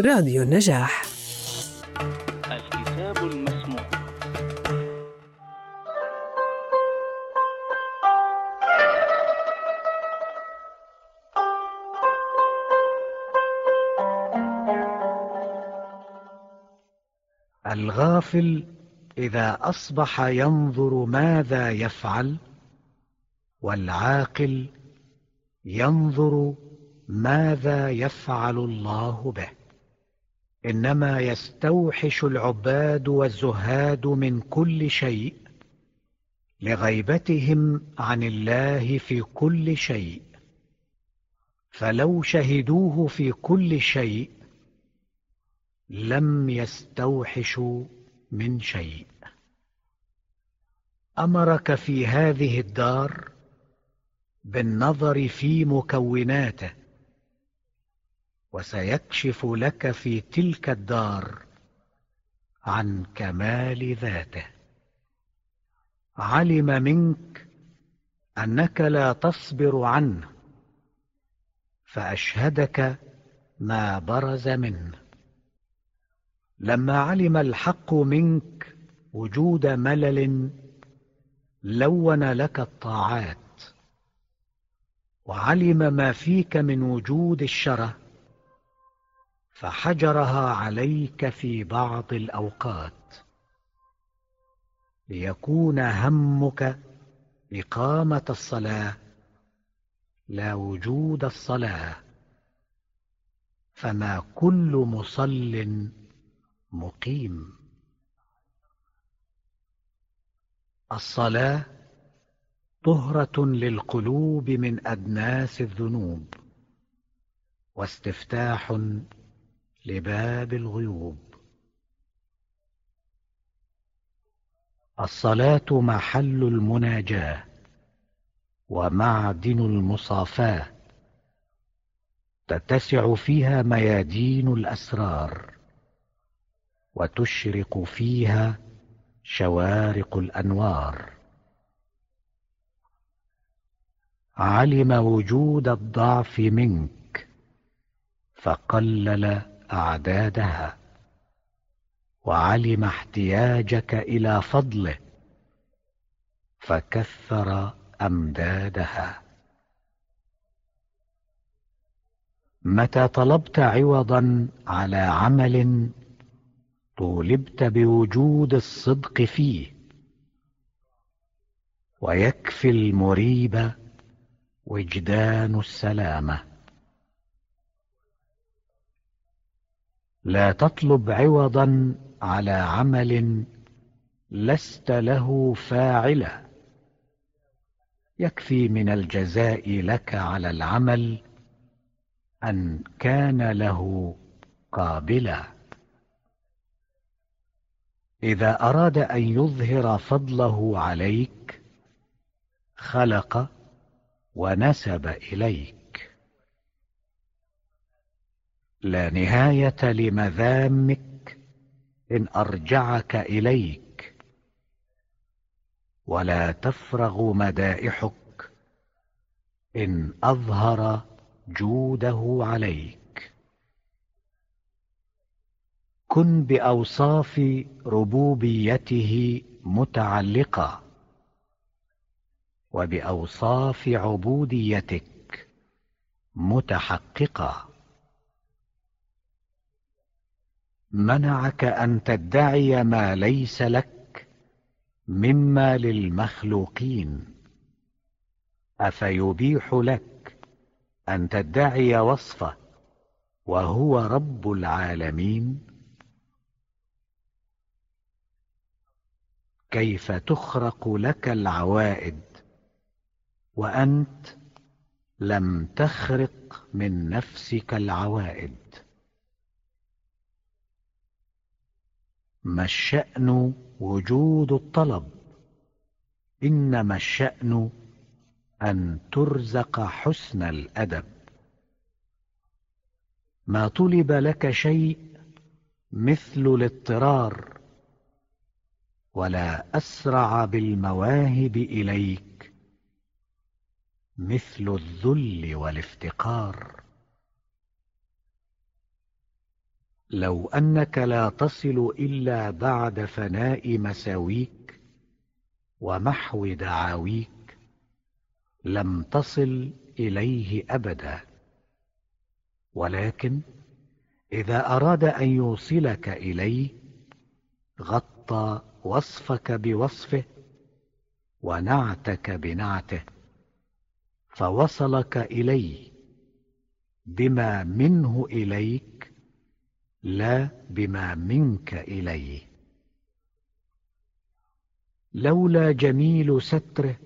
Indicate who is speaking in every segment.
Speaker 1: راديو النجاح.
Speaker 2: الكتاب المسموع.
Speaker 3: الغافل إذا أصبح ينظر ماذا يفعل والعاقل ينظر ماذا يفعل الله به. إنما يستوحش العباد والزهاد من كل شيء لغيبتهم عن الله في كل شيء. فلو شهدوه في كل شيء لم يستوحشوا من شيء. أمرك في هذه الدار بالنظر في مكوناته. وسيكشف لك في تلك الدار عن كمال ذاته. علم منك أنك لا تصبر عنه فأشهدك ما برز منه. لما علم الحق منك وجود ملل لون لك الطاعات. وعلم ما فيك من وجود الشره فحجرها عليك في بعض الأوقات. ليكون همك إقامة الصلاة لا وجود الصلاة. فما كل مصل مقيم. الصلاة طهرة للقلوب من أدناس الذنوب واستفتاح لباب الغيوب. الصلاة محل المناجاة ومعدن المصافاة. تتسع فيها ميادين الأسرار وتشرق فيها شوارق الأنوار. علم وجود الضعف منك فقلل أعدادها. وعلم احتياجك إلى فضله. فكثر أمدادها. متى طلبت عوضا على عمل طولبت بوجود الصدق فيه. ويكفي المريب وجدان السلامة. لا تطلب عوضا على عمل لست له فاعلا يكفي من الجزاء لك على العمل أن كان له قابلا إذا أراد أن يظهر فضله عليك خلق ونسب إليك. لا نهاية لمذامك إن أرجعك إليك. ولا تفرغ مدائحك إن أظهر جوده عليك. كن بأوصاف ربوبيته متعلقا وبأوصاف عبوديتك متحققا منعك أن تدعي ما ليس لك مما للمخلوقين أفيبيح لك أن تدعي وصفه وهو رب العالمين؟ كيف تخرق لك العوائد وأنت لم تخرق من نفسك العوائد؟ ما الشأن وجود الطلب؟ إنما الشأن أن ترزق حسن الأدب. ما طلب لك شيء مثل الاضطرار ولا أسرع بالمواهب إليك مثل الذل والافتقار. لو أنك لا تصل إلا بعد فناء مساويك ومحو دعاويك لم تصل إليه أبدا. ولكن إذا أراد أن يوصلك إليه غطى وصفك بوصفه ونعتك بنعته فوصلك إليه بما منه إليك لا بما منك إليه. لولا جميل ستره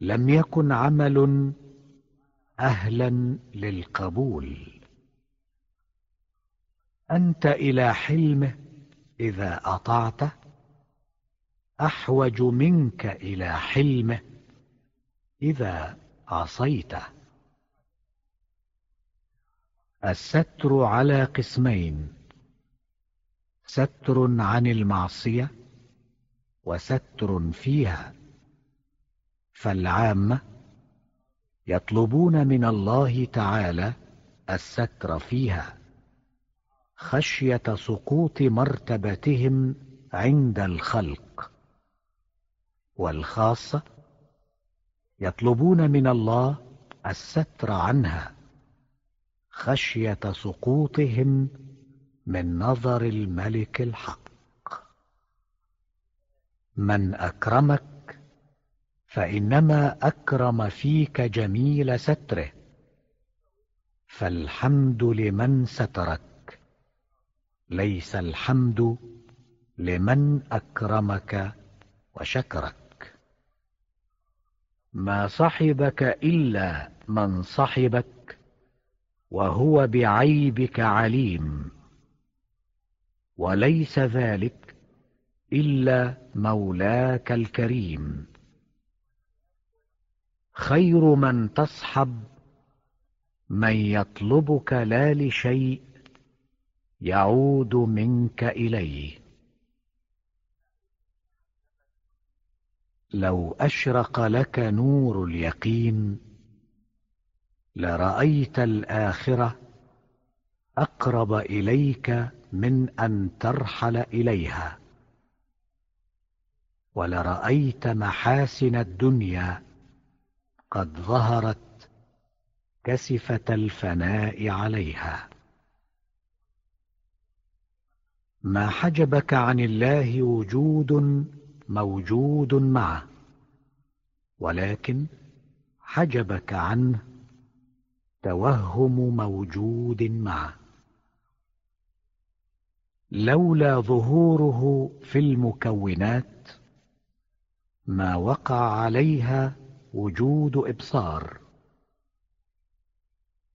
Speaker 3: لم يكن عمل أهلا للقبول. أنت إلى حلمه إذا أطعته أحوج منك إلى حلمه إذا عصيته. الستر على قسمين ستر عن المعصية وستر فيها. فالعامة يطلبون من الله تعالى الستر فيها. خشية سقوط مرتبتهم عند الخلق. والخاصة يطلبون من الله الستر عنها. خشية سقوطهم من نظر الملك الحق. من أكرمك فإنما أكرم فيك جميل ستره فالحمد لمن سترك ليس الحمد لمن أكرمك وشكرك. ما صحبك إلا من صحبك وهو بعيبك عليم. وليس ذلك إلا مولاك الكريم. خير من تصحب من يطلبك لا لشيء يعود منك إليه. لو أشرق لك نور اليقين لرأيت الآخرة أقرب إليك من أن ترحل إليها. ولرأيت محاسن الدنيا قد ظهرت كسفة الفناء عليها. ما حجبك عن الله وجود موجود معه ولكن حجبك عنه توهم موجود معه لولا ظهوره في المكونات ما وقع عليها وجود إبصار.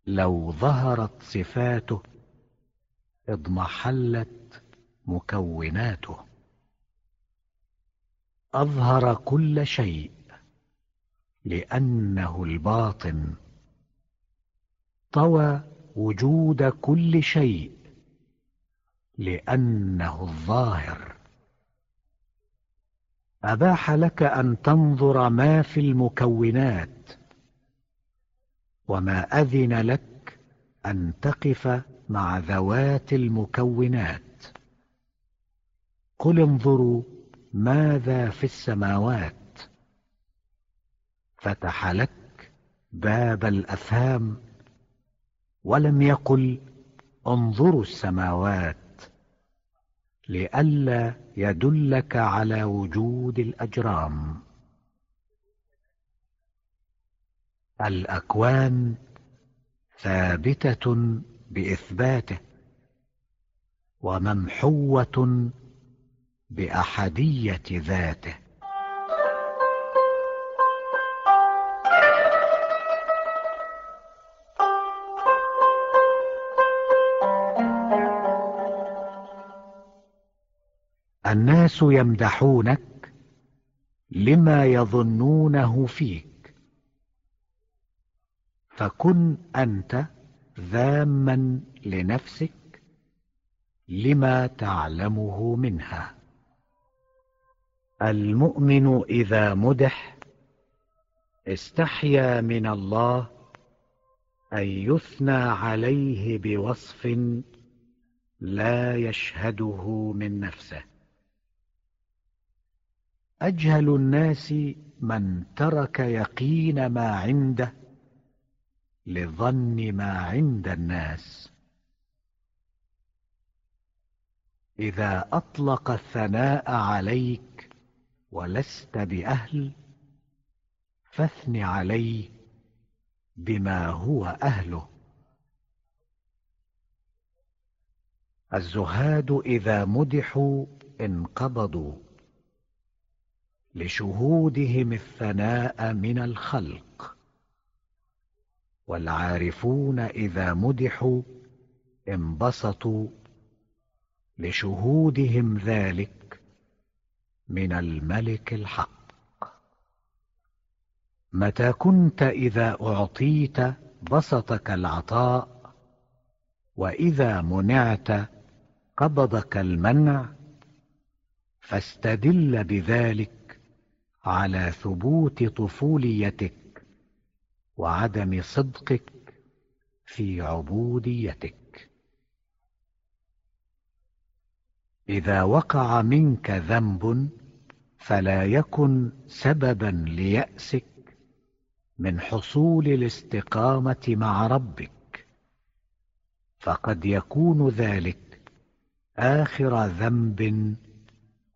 Speaker 3: لو ظهرت صفاته اضمحلت مكوناته. أظهر كل شيء لأنه الباطن. طوى وجود كل شيء لأنه الظاهر. أباح لك أن تنظر ما في المكونات وما أذن لك أن تقف مع ذوات المكونات. قل انظروا ماذا في السماوات. فتح لك باب الأفهام ولم يقل انظروا السماوات لئلا يدلك على وجود الأجرام. الأكوان ثابتة بإثباته وممحوة بأحدية ذاته. الناس يمدحونك لما يظنونه فيك. فكن أنت ذاما لنفسك لما تعلمه منها. المؤمن إذا مدح استحيا من الله أن يثنى عليه بوصف لا يشهده من نفسه. أجهل الناس من ترك يقين ما عنده لظن ما عند الناس. إذا أطلق الثناء عليك ولست بأهل فاثن عليه بما هو أهله. الزهاد إذا مدحوا انقبضوا. لشهودهم الثناء من الخلق. والعارفون إذا مدحوا انبسطوا لشهودهم ذلك من الملك الحق. متى كنت إذا أعطيت بسطك العطاء وإذا منعت قبضك المنع فاستدل بذلك على ثبوت طفوليتك وعدم صدقك في عبوديتك. إذا وقع منك ذنب فلا يكن سببا ليأسك من حصول الاستقامة مع ربك. فقد يكون ذلك آخر ذنب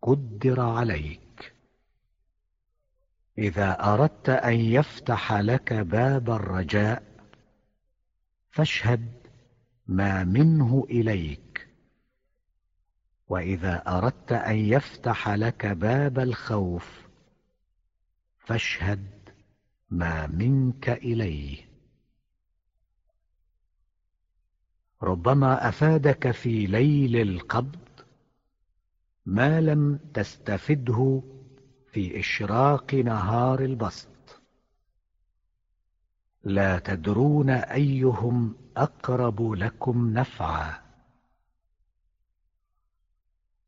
Speaker 3: قدر عليك. إذا أردت أن يفتح لك باب الرجاء فاشهد ما منه إليك. وإذا أردت أن يفتح لك باب الخوف فاشهد ما منك إليه. ربما أفادك في ليل القبض ما لم تستفده في إشراق نهار البسط. لا تدرون أيهم أقرب لكم نفعا.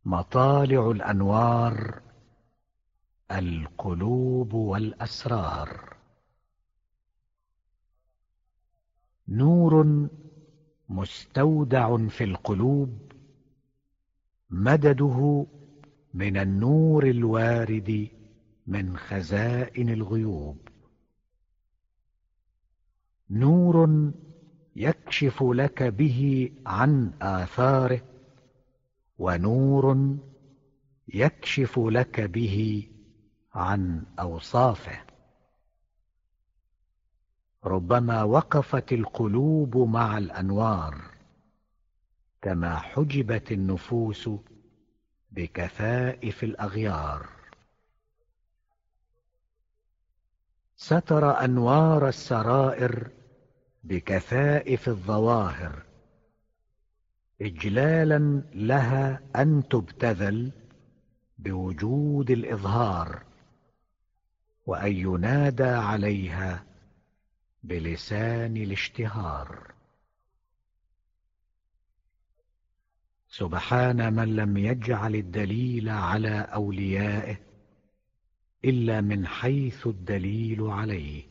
Speaker 3: مطالع الأنوار القلوب والأسرار. نور مستودع في القلوب مدده من النور الوارد من خزائن الغيوب. نور يكشف لك به عن آثاره ونور يكشف لك به عن أوصافه. ربما وقفت القلوب مع الأنوار كما حجبت النفوس بكثائف الأغيار. ستر أنوار السرائر بكثائف الظواهر. إجلالا لها أن تبتذل بوجود الإظهار وأن ينادى عليها بلسان الاشتهار. سبحان من لم يجعل الدليل على أوليائه إلا من حيث الدليل عليه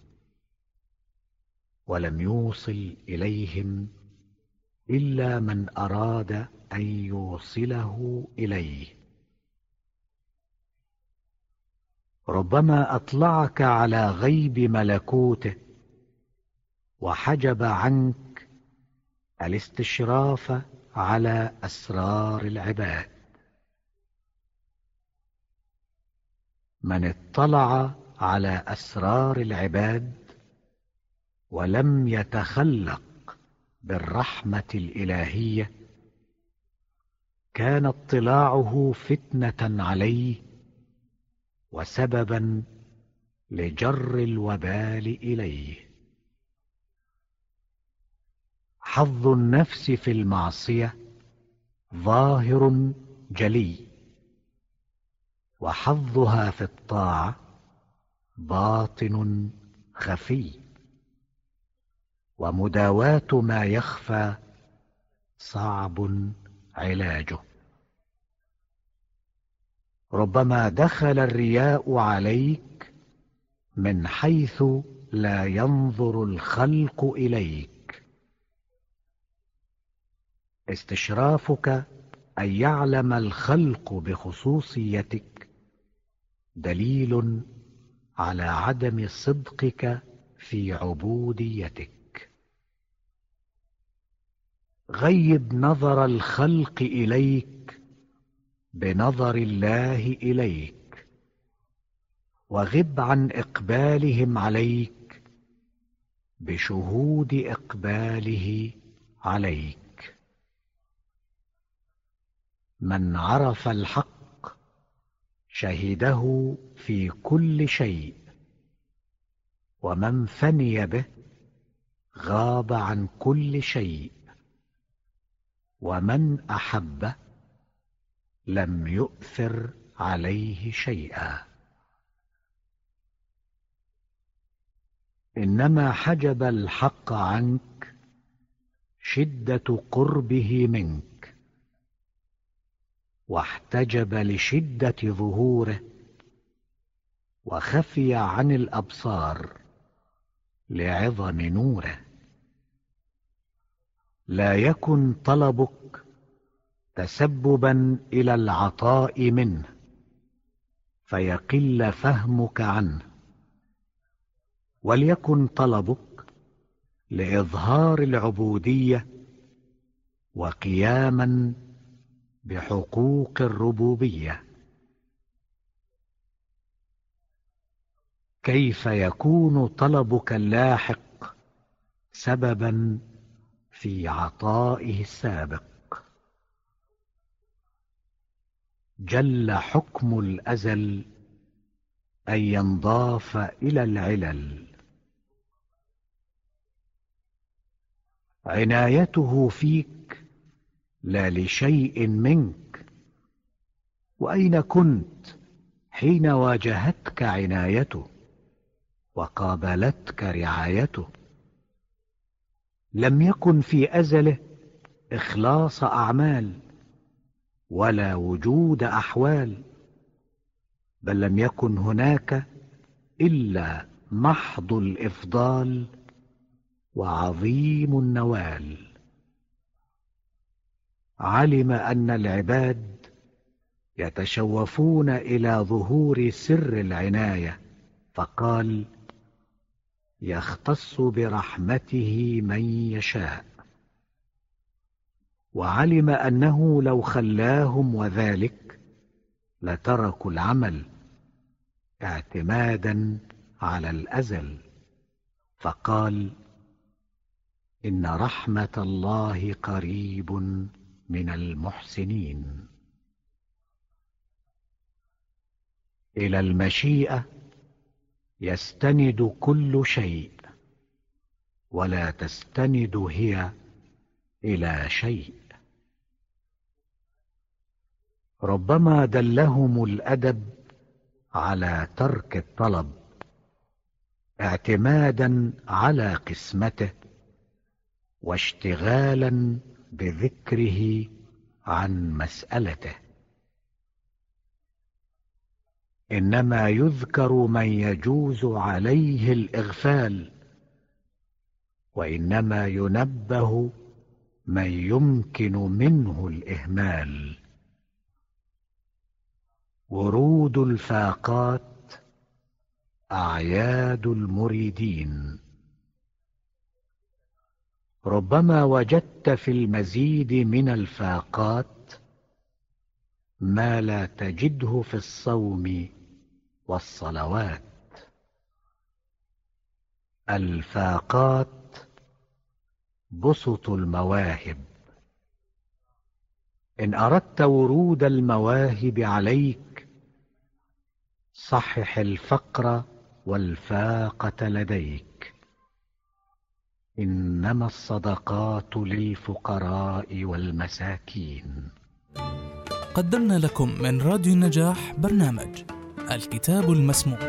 Speaker 3: ولم يوصل إليهم إلا من أراد أن يوصله إليه. ربما أطلعك على غيب ملكوته وحجب عنك الاستشراف على أسرار العباد. من اطلع على أسرار العباد ولم يتخلق بالرحمة الإلهية كان اطلاعه فتنة عليه وسببا لجر الوبال إليه. حظ النفس في المعصية ظاهر جلي وحظها في الطاعة باطن خفي ومداواة ما يخفى صعب علاجه. ربما دخل الرياء عليك من حيث لا ينظر الخلق إليك. استشرافك أن يعلم الخلق بخصوصيتك. دليل على عدم صدقك في عبوديتك. غيب نظر الخلق إليك بنظر الله إليك. وغب عن إقبالهم عليك بشهود إقباله عليك. من عرف الحق شهده في كل شيء ومن فني به غاب عن كل شيء ومن أحب لم يؤثر عليه شيئا. إنما حجب الحق عنك شدة قربه منك. واحتجب لشدة ظهوره وخفي عن الأبصار لعظم نوره. لا يكن طلبك تسببا إلى العطاء منه فيقل فهمك عنه. وليكن طلبك لإظهار العبودية وقياما بحقوق الربوبية. كيف يكون طلبك اللاحق سببا في عطائه السابق؟ جل حكم الأزل أن ينضاف إلى العلل. عنايته فيك لا لشيء منك. وأين كنت حين واجهتك عنايته وقابلتك رعايته؟ لم يكن في أزله إخلاص أعمال ولا وجود أحوال بل لم يكن هناك إلا محض الإفضال وعظيم النوال. علم أن العباد يتشوفون إلى ظهور سر العناية فقال يختص برحمته من يشاء. وعلم أنه لو خلاهم وذلك لتركوا العمل اعتمادا على الأزل. فقال إن رحمة الله قريب من المحسنين. إلى المشيئة يستند كل شيء ولا تستند هي إلى شيء. ربما دلهم الأدب على ترك الطلب اعتمادا على قسمته واشتغالا بذكره عن مسألته. إنما يذكر من يجوز عليه الإغفال وإنما ينبه من يمكن منه الإهمال. ورود الفاقات أعياد المريدين. ربما وجدت في المزيد من الفاقات ما لا تجده في الصوم والصلوات. الفاقات بسط المواهب. إن أردت ورود المواهب عليك صحح الفقر والفاقة لديك. إنما الصدقات للفقراء والمساكين.
Speaker 1: قدمنا لكم من راديو النجاح برنامج
Speaker 2: الكتاب المسموع.